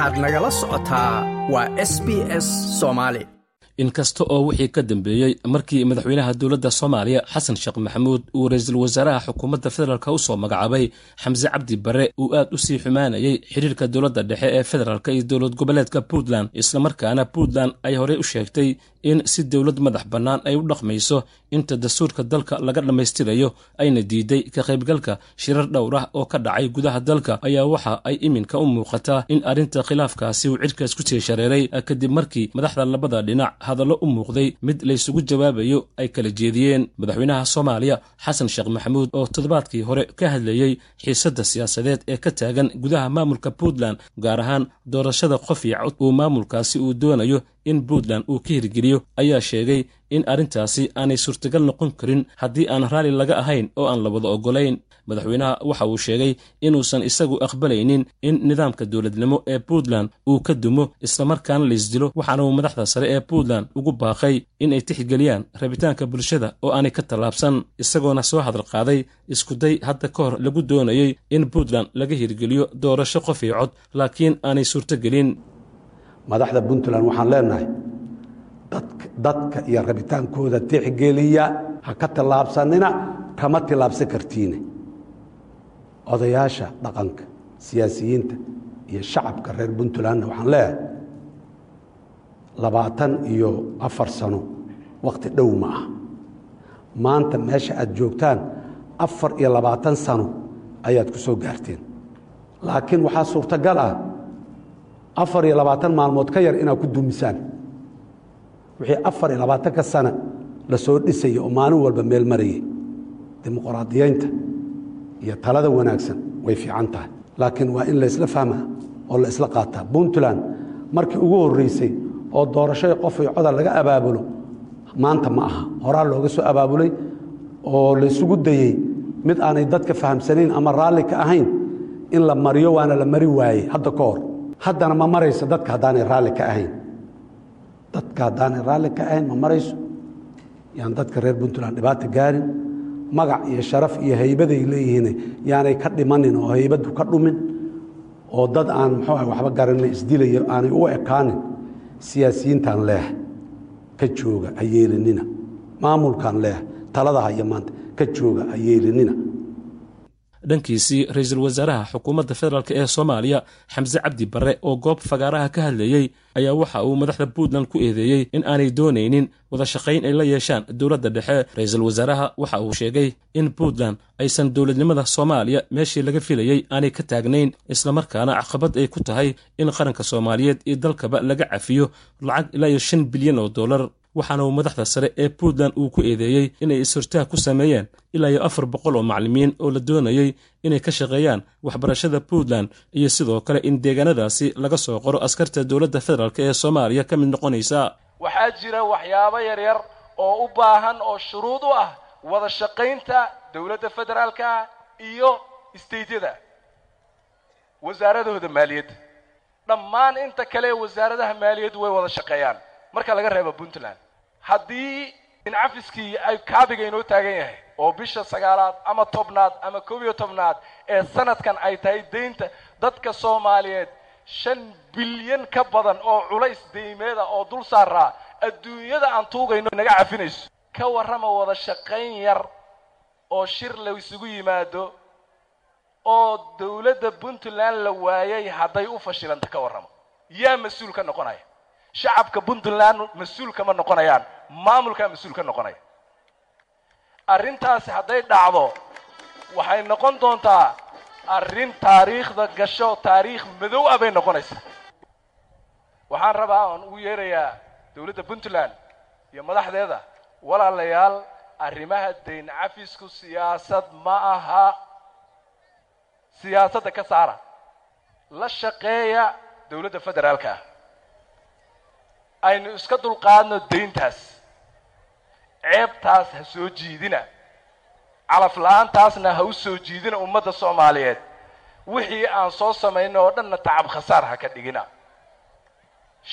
waxaad nagala socotaa. Waa s b s soomaali inkasta oo wixii ka dambeeyey markii madaxweynaha dowladda soomaaliya xasan sheekh maxamuud uu ra'iisul wasaaraha xukuumadda federaalk soo magacaabay xamse cabdi bare uu aad u sii xumaanayay xidhiirka dowladda dhexe ee federaalk iyo dowlad goboleedka puntland islamarkaana puntland ay horey u sheegtay in si dowlad madax bannaan ay u dhaqmayso inta dastuurka dalka laga dhammaystirayo ayna diiday ka qaybgalka shirar dhowr ah oo ka dhacay gudaha dalka ayaa waxa ay iminka u muuqataa in arrinta khilaafkaasi uu cidhkaas ku sii shareeray kadib markii madaxda labada dhinac hadallo u muuqday mid laysugu jawaabayo ay kala jeediyeen madaxweynaha soomaaliya xasan sheekh maxamuud oo toddobaadkii hore ka hadlayey xiisadda siyaasadeed ee ka taagan gudaha maamulka puntland gaar ahaan doorashada qof iyo cod uu maamulkaasi uu doonayo in puntland uu ka hirgeliyo ayaa sheegay in arrintaasi aanay suurtagal noqon karin haddii aan raalli laga ahayn oo aan la wada oggolayn. Madaxweynaha waxa uu sheegay inuusan isagu aqbalaynin in nidaamka dowladnimo ee puntland uu ka dumo islamarkaana laysdilo waxaana uu madaxda sare ee puntland ugu baaqay inay tixgeliyaan rabitaanka bulshada oo aanay ka tallaabsan isagoona soo hadal qaaday iskuday hadda ka hor lagu doonayey in puntland laga hirgeliyo doorasho qof iyo cod laakiin aanay suurtogelin madaxda puntland waxaan leenahay dadka iyo rabitaankooda tixgeliya ha ka tallaabsanina kama tillaabsan kartiine. Odayaasha dhaqanka siyaasiyiinta iyo shacabka reer puntlandna waxaan leeyahay labaatan iyo afar sano wakhti dhow ma ah maanta meesha aad joogtaan afar iyo labaatan sano ayaad ku soo gaarteen. Laakiin waxaa suurtagal ah afar iyo labaatan maalmood ka yar inaad ku dumisaan wixii afar iyo labaatanka sana la soo dhisaya oo maalin walba meel marayay. Dimuqraadiyeynta iyo talada wanaagsan way fiican tahay. Laakiin waa in laysla fahmaa oo la isla qaataa puntland markii ugu horreysay oo doorashada qof iyo codar laga abaabulo maanta ma aha. Horaa looga soo abaabulay oo laysugu dayey mid aanay dadka fahamsanayn ama raalli ka ahayn in la mariyo waana la mari waayey hadda ka hor. Haddana ma marayso dadka haddaanay raalli ka ahayn dadka haddaanay raalli ka ahayn ma marayso. Yaan dadka reer puntland dhibaata gaarin. Magac iyo sharaf iyo haybaday leeyihiin yaanay ka dhimanin oo haybaddu ka dhumin. Oo dad aan muxuu ah waxba garanna isdilayo aanay u ekaanin. Siyaasiyiintaan leeh ka jooga ha yeelinina. Maamulkaan leeh talada haya maanta ka jooga ha yeelinina dhankiisii ra'iisul wasaaraha xukuumadda federaalk ee soomaaliya xamse cabdi barre oo goob fagaaraha ka hadlayey ayaa waxa uu madaxda puntland ku eedeeyey in aanay doonaynin wada shaqayn ay la yeeshaan dowladda dhexe. Ra'iisul wasaaraha waxa uu sheegay in puntland aysan dowladnimada soomaaliya meeshii laga filayey aanay ka taagnayn islamarkaana caqabad ay ku tahay in qaranka soomaaliyeed iyo dalkaba laga cafiyo lacag ilaa iyo shan bilyan oo dollar waxaana uu madaxda sare ee puntland uu ku eedeeyey inay is-hortaag ku sameeyeen ilaa iyo afar boqol oo macallimiin oo la doonayey inay ka shaqeeyaan waxbarashada puntland iyo sidoo kale in deegaanadaasi laga soo qoro askarta dowladda federaalk ee soomaaliya ka mid noqonaysa. Waxaa jira waxyaabo yaryar oo u baahan oo shuruud u ah wada shaqaynta dowladda federaalka iyo isteydyada wasaaradahooda maaliyadda dhammaan inta kale wasaaradaha maaliyaddu way wada shaqeeyaan marka laga reebo puntland haddii in cafiskii ay kaabiga inoo taagan yahay oo bisha sagaalaad ama tobnaad ama koob iyo tobnaad ee sanadkan ay tahay deynta dadka soomaaliyeed shan bilyan ka badan oo culays deymeeda oo dul saaraa adduunyada aan tuugayno naga cafinayso. Ka warrama wada shaqayn yar oo shir la isugu yimaado oo dowladda puntland la waayay hadday u fashilanta ka warramo. Yaa mas'uul ka noqonaya shacabka puntland mas'uul kama noqonayaan. Maamulkaa mas'uul ka noqonaya. Arrintaasi hadday dhacdo waxay noqon doontaa arrin taariikhda gasho taariikh madow ah bay noqonaysaa waxaan rabaa oon ugu yeerayaa dowladda puntland iyo madaxdeeda walaalayaal arrimaha dayn cafisku siyaasad ma aha. Siyaasadda ka saara. La shaqeeya dowladda federaalka. ah aynu iska dulqaadno dayntaas. Ceebtaas ha soo jiidina. Calaf la'aantaasna ha u soo jiidina ummadda soomaaliyeed. Wixii aan soo samayno oo dhanna tacab khasaar ha ka dhigina.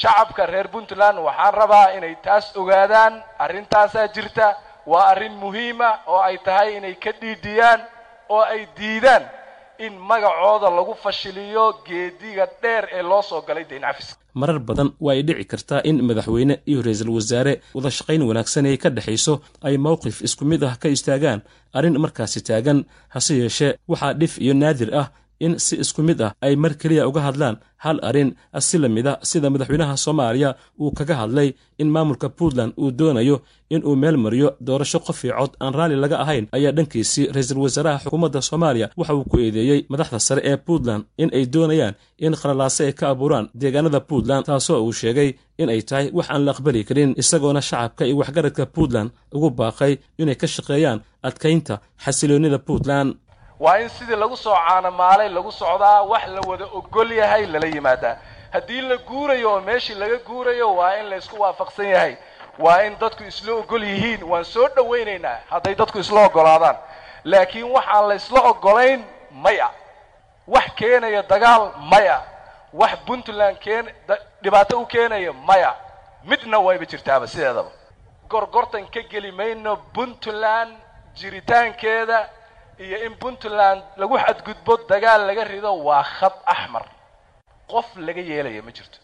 Shacabka reer puntland waxaan rabaa inay taas ogaadaan arrintaasaa jirta. Waa arrin muhiima oo ay tahay inay ka dhiidhiyaan oo ay diidaan in magacooda lagu fashiliyo geediga dheer ee loo soo galay dayn marar badan waa ay dhici kartaa in madaxweyne iyo ra'iisul wasaare wada shaqayn wanaagsan ay ka dhexayso ay mowqif isku mid ah ka istaagaan arrin markaasi taagan hase yeeshee waxaa dhif iyo naadir ah in si isku mid ah ay mar keliya uga hadlaan. Hal arrin si la mid a sida madaxweynaha soomaaliya uu kaga hadlay in maamulka puntland uu doonayo in uu meel mariyo doorasho qof ii cod aan raalli laga ahayn ayaa dhankiisii ra'iisul wasaaraha xukuumadda soomaaliya waxa uu ku eedeeyey madaxda sare ee puntland in ay doonayaan in khalalaase ay ka abuuraan deegaanada puntland taasoo uu sheegay in ay tahay wax aan la aqbali karin isagoona shacabka iyo waxgaradka puntland ugu baaqay inay ka shaqeeyaan adkaynta xasiloonnida puntland waa in sidii lagu soo caanamaalay lagu socdaa wax la wada ogol yahay lala yimaadaa. Haddii la guurayo oo meeshii laga guurayo waa in la isku waafaqsan yahay. Waa in dadku isla ogol yihiin. Waan soo dhawaynaynaa hadday dadku isla ogolaadaan laakiin waxaan la isla ogolayn maya. Wax keenaya dagaal maya. Wax puntland keen dhibaato u keenaya maya. Midna wayba jirtaaba sideedaba. Gorgortan ka geli mayno puntland jiritaankeeda iyo in puntland lagu xadgudbo dagaal laga rido waa khad axmar qof laga yeelaya ma jirto.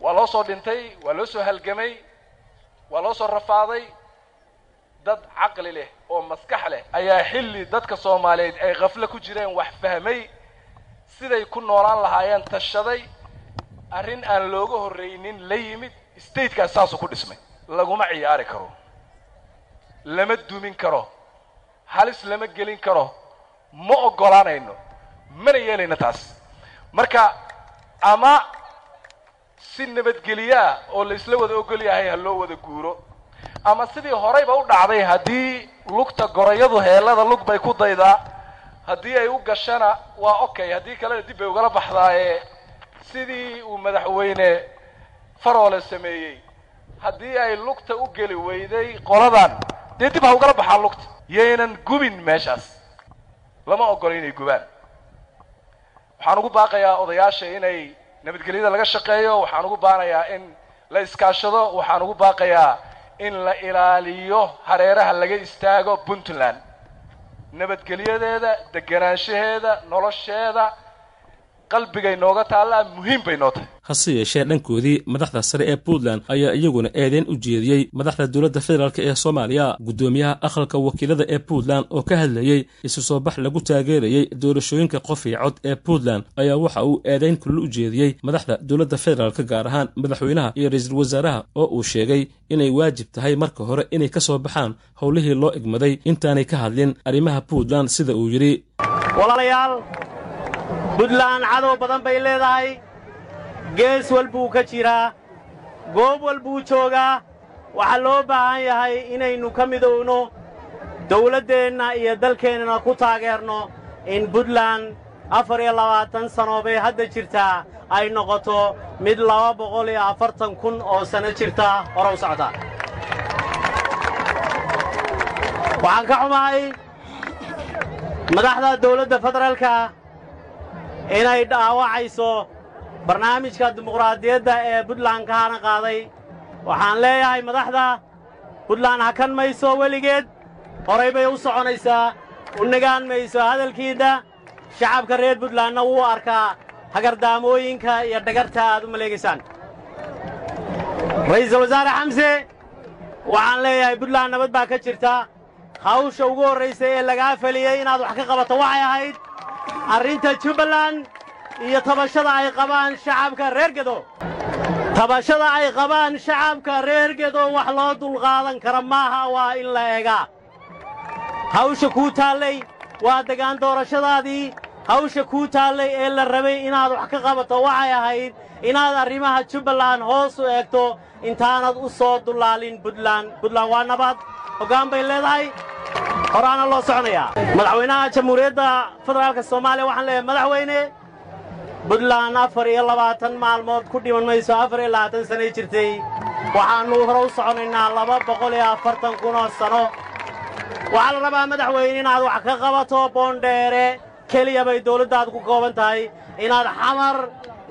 Waa loo soo dhintay waa loo soo halgamay waa loo soo rafaaday. Dad caqli leh oo maskax leh ayaa xilli dadka soomaaliyeed ay khafle ku jireen wax fahmay siday ku noolaan lahaayeen tashaday. Arrin aan looga horreynin la yimid statekaas saasuu ku dhismay. Laguma ciyaari karo. Lama dumin karo halis lama gelin karo ma oggolaanayno mana yeelayno taas. Marka ama si nabadgeliyaa oo la isla wada ogol yahay ha loo wada guuro ama sidii horeyba u dhacday haddii lugta gorayadu heellada lug bay ku daydaa haddii ay u gashana waa okay. Haddii kalena dib bay ugala baxdaaye sidii uu madaxweyne faroole sameeyey. Haddii ay lugta u geli weyday qoladan dee dib ha ugala baxaan lugta yaynan gubin meeshaas. Lama ogolo inay gubaan. Waxaan ugu baaqayaa odayaasha inay nabadgelyada laga shaqeeyo waxaan ugu baanayaa in la iskaashado waxaan ugu baaqayaa in la ilaaliyo hareeraha laga istaago puntland. Nabadgelyadeeda deganaanshaheeda nolosheeda qalbigay nooga taallaa muhiim bay noo tahay. Hase yeeshee dhankoodii madaxda sare ee puntland ayaa iyaguna eedeyn u jeediyey madaxda dowladda federaalk ee soomaaliya guddoomiyaha aqalka wakiilada ee puntland oo ka hadlayey isu soo bax lagu taageerayey doorashooyinka qof iyo cod ee puntland ayaa waxa uu eedeyn kulul u jeediyey madaxda dowladda federaalk gaar ahaan madaxweynaha iyo ra'iisul wasaaraha oo uu sheegay inay waajib tahay marka hore inay ka soo baxaan howlihii loo egmaday intaanay ka hadlin arrimaha puntland sida uu yidhi buntland cadow badan bay leedahay. Gees walbuu ka jiraa goob walbuu joogaa waxaa loo baahan yahay inaynu ka midowno dawladdeenna iyo dalkeennana ku taageerno in buntland afar iyo labaatan sano bay hadda jirtaa ay noqoto mid laba boqol iyo afartan kun oo sanno jirta. Horow socda. Waxaan ka xumahay madaxda dawladda federaalka inay dhaawacayso barnaamijka dimuqraadiyadda ee buntland ka hana qaaday. Waxaan leeyahay madaxda buntland hakan mayso weligeed. Horay bay u soconaysaa u nagaan mayso hadalkiidda shacabka reer buntlandna wuu arkaa. Hagardaamooyinka iyo dhagarta aad u maleegaysaan. Ra'iisul wasaare xamse waxaan leeyahay buntland nabad baa ka jirta. Hawsha ugu horraysay ee lagaa feliyey inaad wax ka qabato waxay ahayd arrinta jubbaland iyo tabashada ay qabaan shacabka reer gedo. Tabashada ay qabaan shacabka reer gedo wax loo dulqaadan kara maaha waa in la eegaa. Hawsha kuu taallay waa degaan doorashadaadii. Hawsha kuu taallay ee la rabay inaad wax ka qabato waxay ahayd inaad arrimaha jubbaland hoos u eegto. Intaanad u soo dullaalin buntland buntland waa nabad hoggaan bay leedahay horaana loo soconayaa madaxweynaha jamhuuriyadda federaalka soomaaliya waxaan leeyahay madaxweyne buntland afar iyo labaatan maalmood ku dhiman mayso afar iyo labaatan sanay jirtay. Waxaannu hore u soconaynaa laba boqol iyo afartan kunoo sanno waxaa la rabaa madaxweyne inaad wax ka qabato boondheere keliya bay dawladdaad ku kooban tahay. Inaad xamar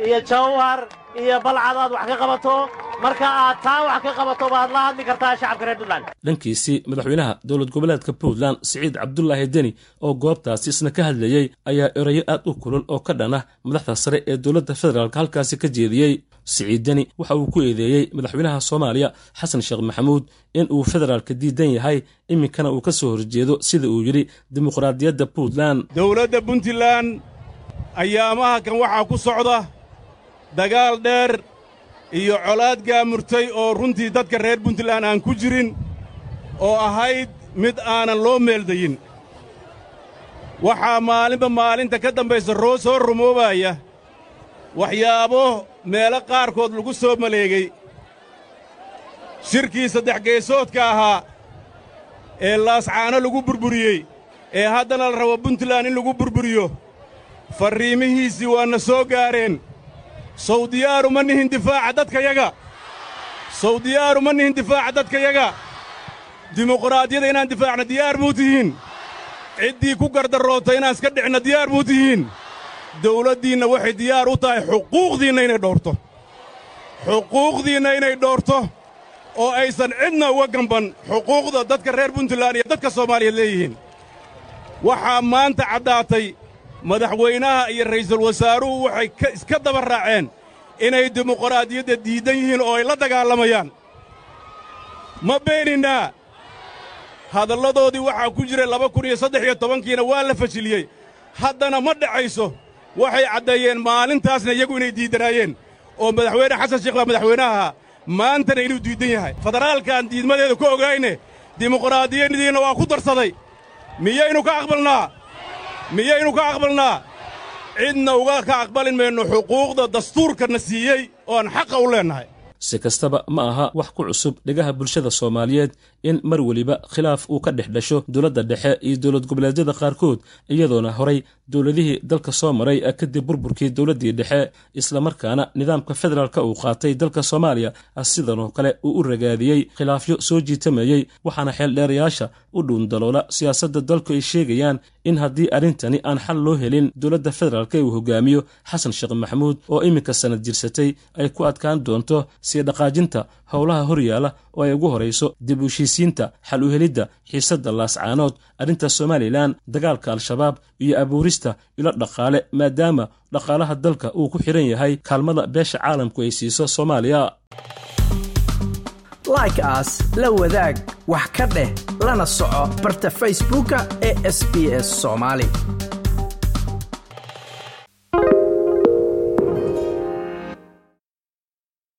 iyo jawhar iyo balcad aad wax ka qabato marka aad taa wax ka qabato baad la hadli kartaa shacabka reer puntland. Dhankiisii madaxweynaha dowlad goboleedka puntland siciid cabdulaahi deni oo goobtaasi isna ka hadlayey ayaa erayo aad u kulul oo ka dhan ah madaxda sare ee dowladda federaalk halkaasi ka jeediyey siciid deni waxa uu ku eedeeyey madaxweynaha soomaaliya xasan sheekh maxamuud in uu federaalka diidan yahay iminkana uu ka soo horjeedo sida uu yidhi dimuqraadiyadda puntland. Dowladda puntland ayaamaha kan waxaa ku socda dagaal dheer iyo colaad gaamurtay oo runtii dadka reer puntland aan ku jirin oo ahayd mid aanan loo meeldayin. Waxaa maalinba maalinta ka dambaysa roo soo rumoobaya waxyaabo meelo qaarkood lagu soo maleegay. Shirkii saddex geesoodka ahaa ee laascaano lagu burburiyey ee haddana la rabo puntland in lagu burburiyo farriimihiisii waanna soo gaareen sawdiyaaru ma nihin difaaca dadkayaga sawdiyaaru ma nihin difaaca dadkayaga dimuqraadiyada inaan difaacna diyaar muu tihiin. Ciddii ku gardarroota inaan iska dhicna diyaar muu tihiin. Dawladdiinna waxay diyaar u tahay xuquuqdiinna inay dhowrto xuquuqdiinna inay dhowrto oo aysan cidna uga gamban xuquuqda dadka reer puntland iyo dadka soomaaliyeed leeyihiin. Waxaa maanta caddaatay madaxweynaha iyo ra'iisul wasaaruhu waxay iska daba raaceen inay dimuqraadiyadda diiddan yihiin oo ay la dagaalamayaan. Ma beeninnaa hadalladoodii waxaa ku jira laba kun iyo saddex iyo tobankiina waa la fashiliyey haddana ma dhacayso waxay caddeeyeen maalintaasna iyagu inay diiddanaayeen oo madaxweyne xasan sheekh baa madaxweynaha maantana inuu diiddan yahay. Federaalkaan diidmadeeda ku ogayne dimuqraadiyadiinna waa ku darsaday. Miyaynu ka aqbalnaa miyaynu ka aqbalnaa? Cidna uga ka aqbalin mayno xuquuqda dastuurkana siiyey ooaan xaqa u leennahay si kastaba ma aha wax ku cusub dhegaha bulshada soomaaliyeed in mar weliba khilaaf uu ka dhex dhasho dowladda dhexe iyo dowlad goboleedyada qaarkood iyadoona horay dowladihii dalka soo maray kadib burburkii dowladdii dhexe islamarkaana nidaamka federaalka uu qaatay dalka soomaaliya sidanoo kale uu u ragaadiyey khilaafyo soo jiitamayey waxaana xeeldheerayaasha u dhuundaloola siyaasadda dalku ay sheegayaan in haddii arrintani aan xal loo helin dowladda federaalka uu hogaamiyo xasan sheekh maxamuud oo iminka sanad jirsatay ay ku adkaan doonto sii dhaqaajinta howlaha horyaala oo ay ugu horayso dib u heshiisiinta xal u helidda xiisadda laascaanood arrinta somalilan dagaalka al-shabaab iyo abuurista ilo dhaqaale maadaama dhaqaalaha dalka uu ku xidhan yahay kaalmada beesha caalamku ay siiso soomaaliya. Like aas la wadaag wax ka dheh lana soco barta facebooka ee sb s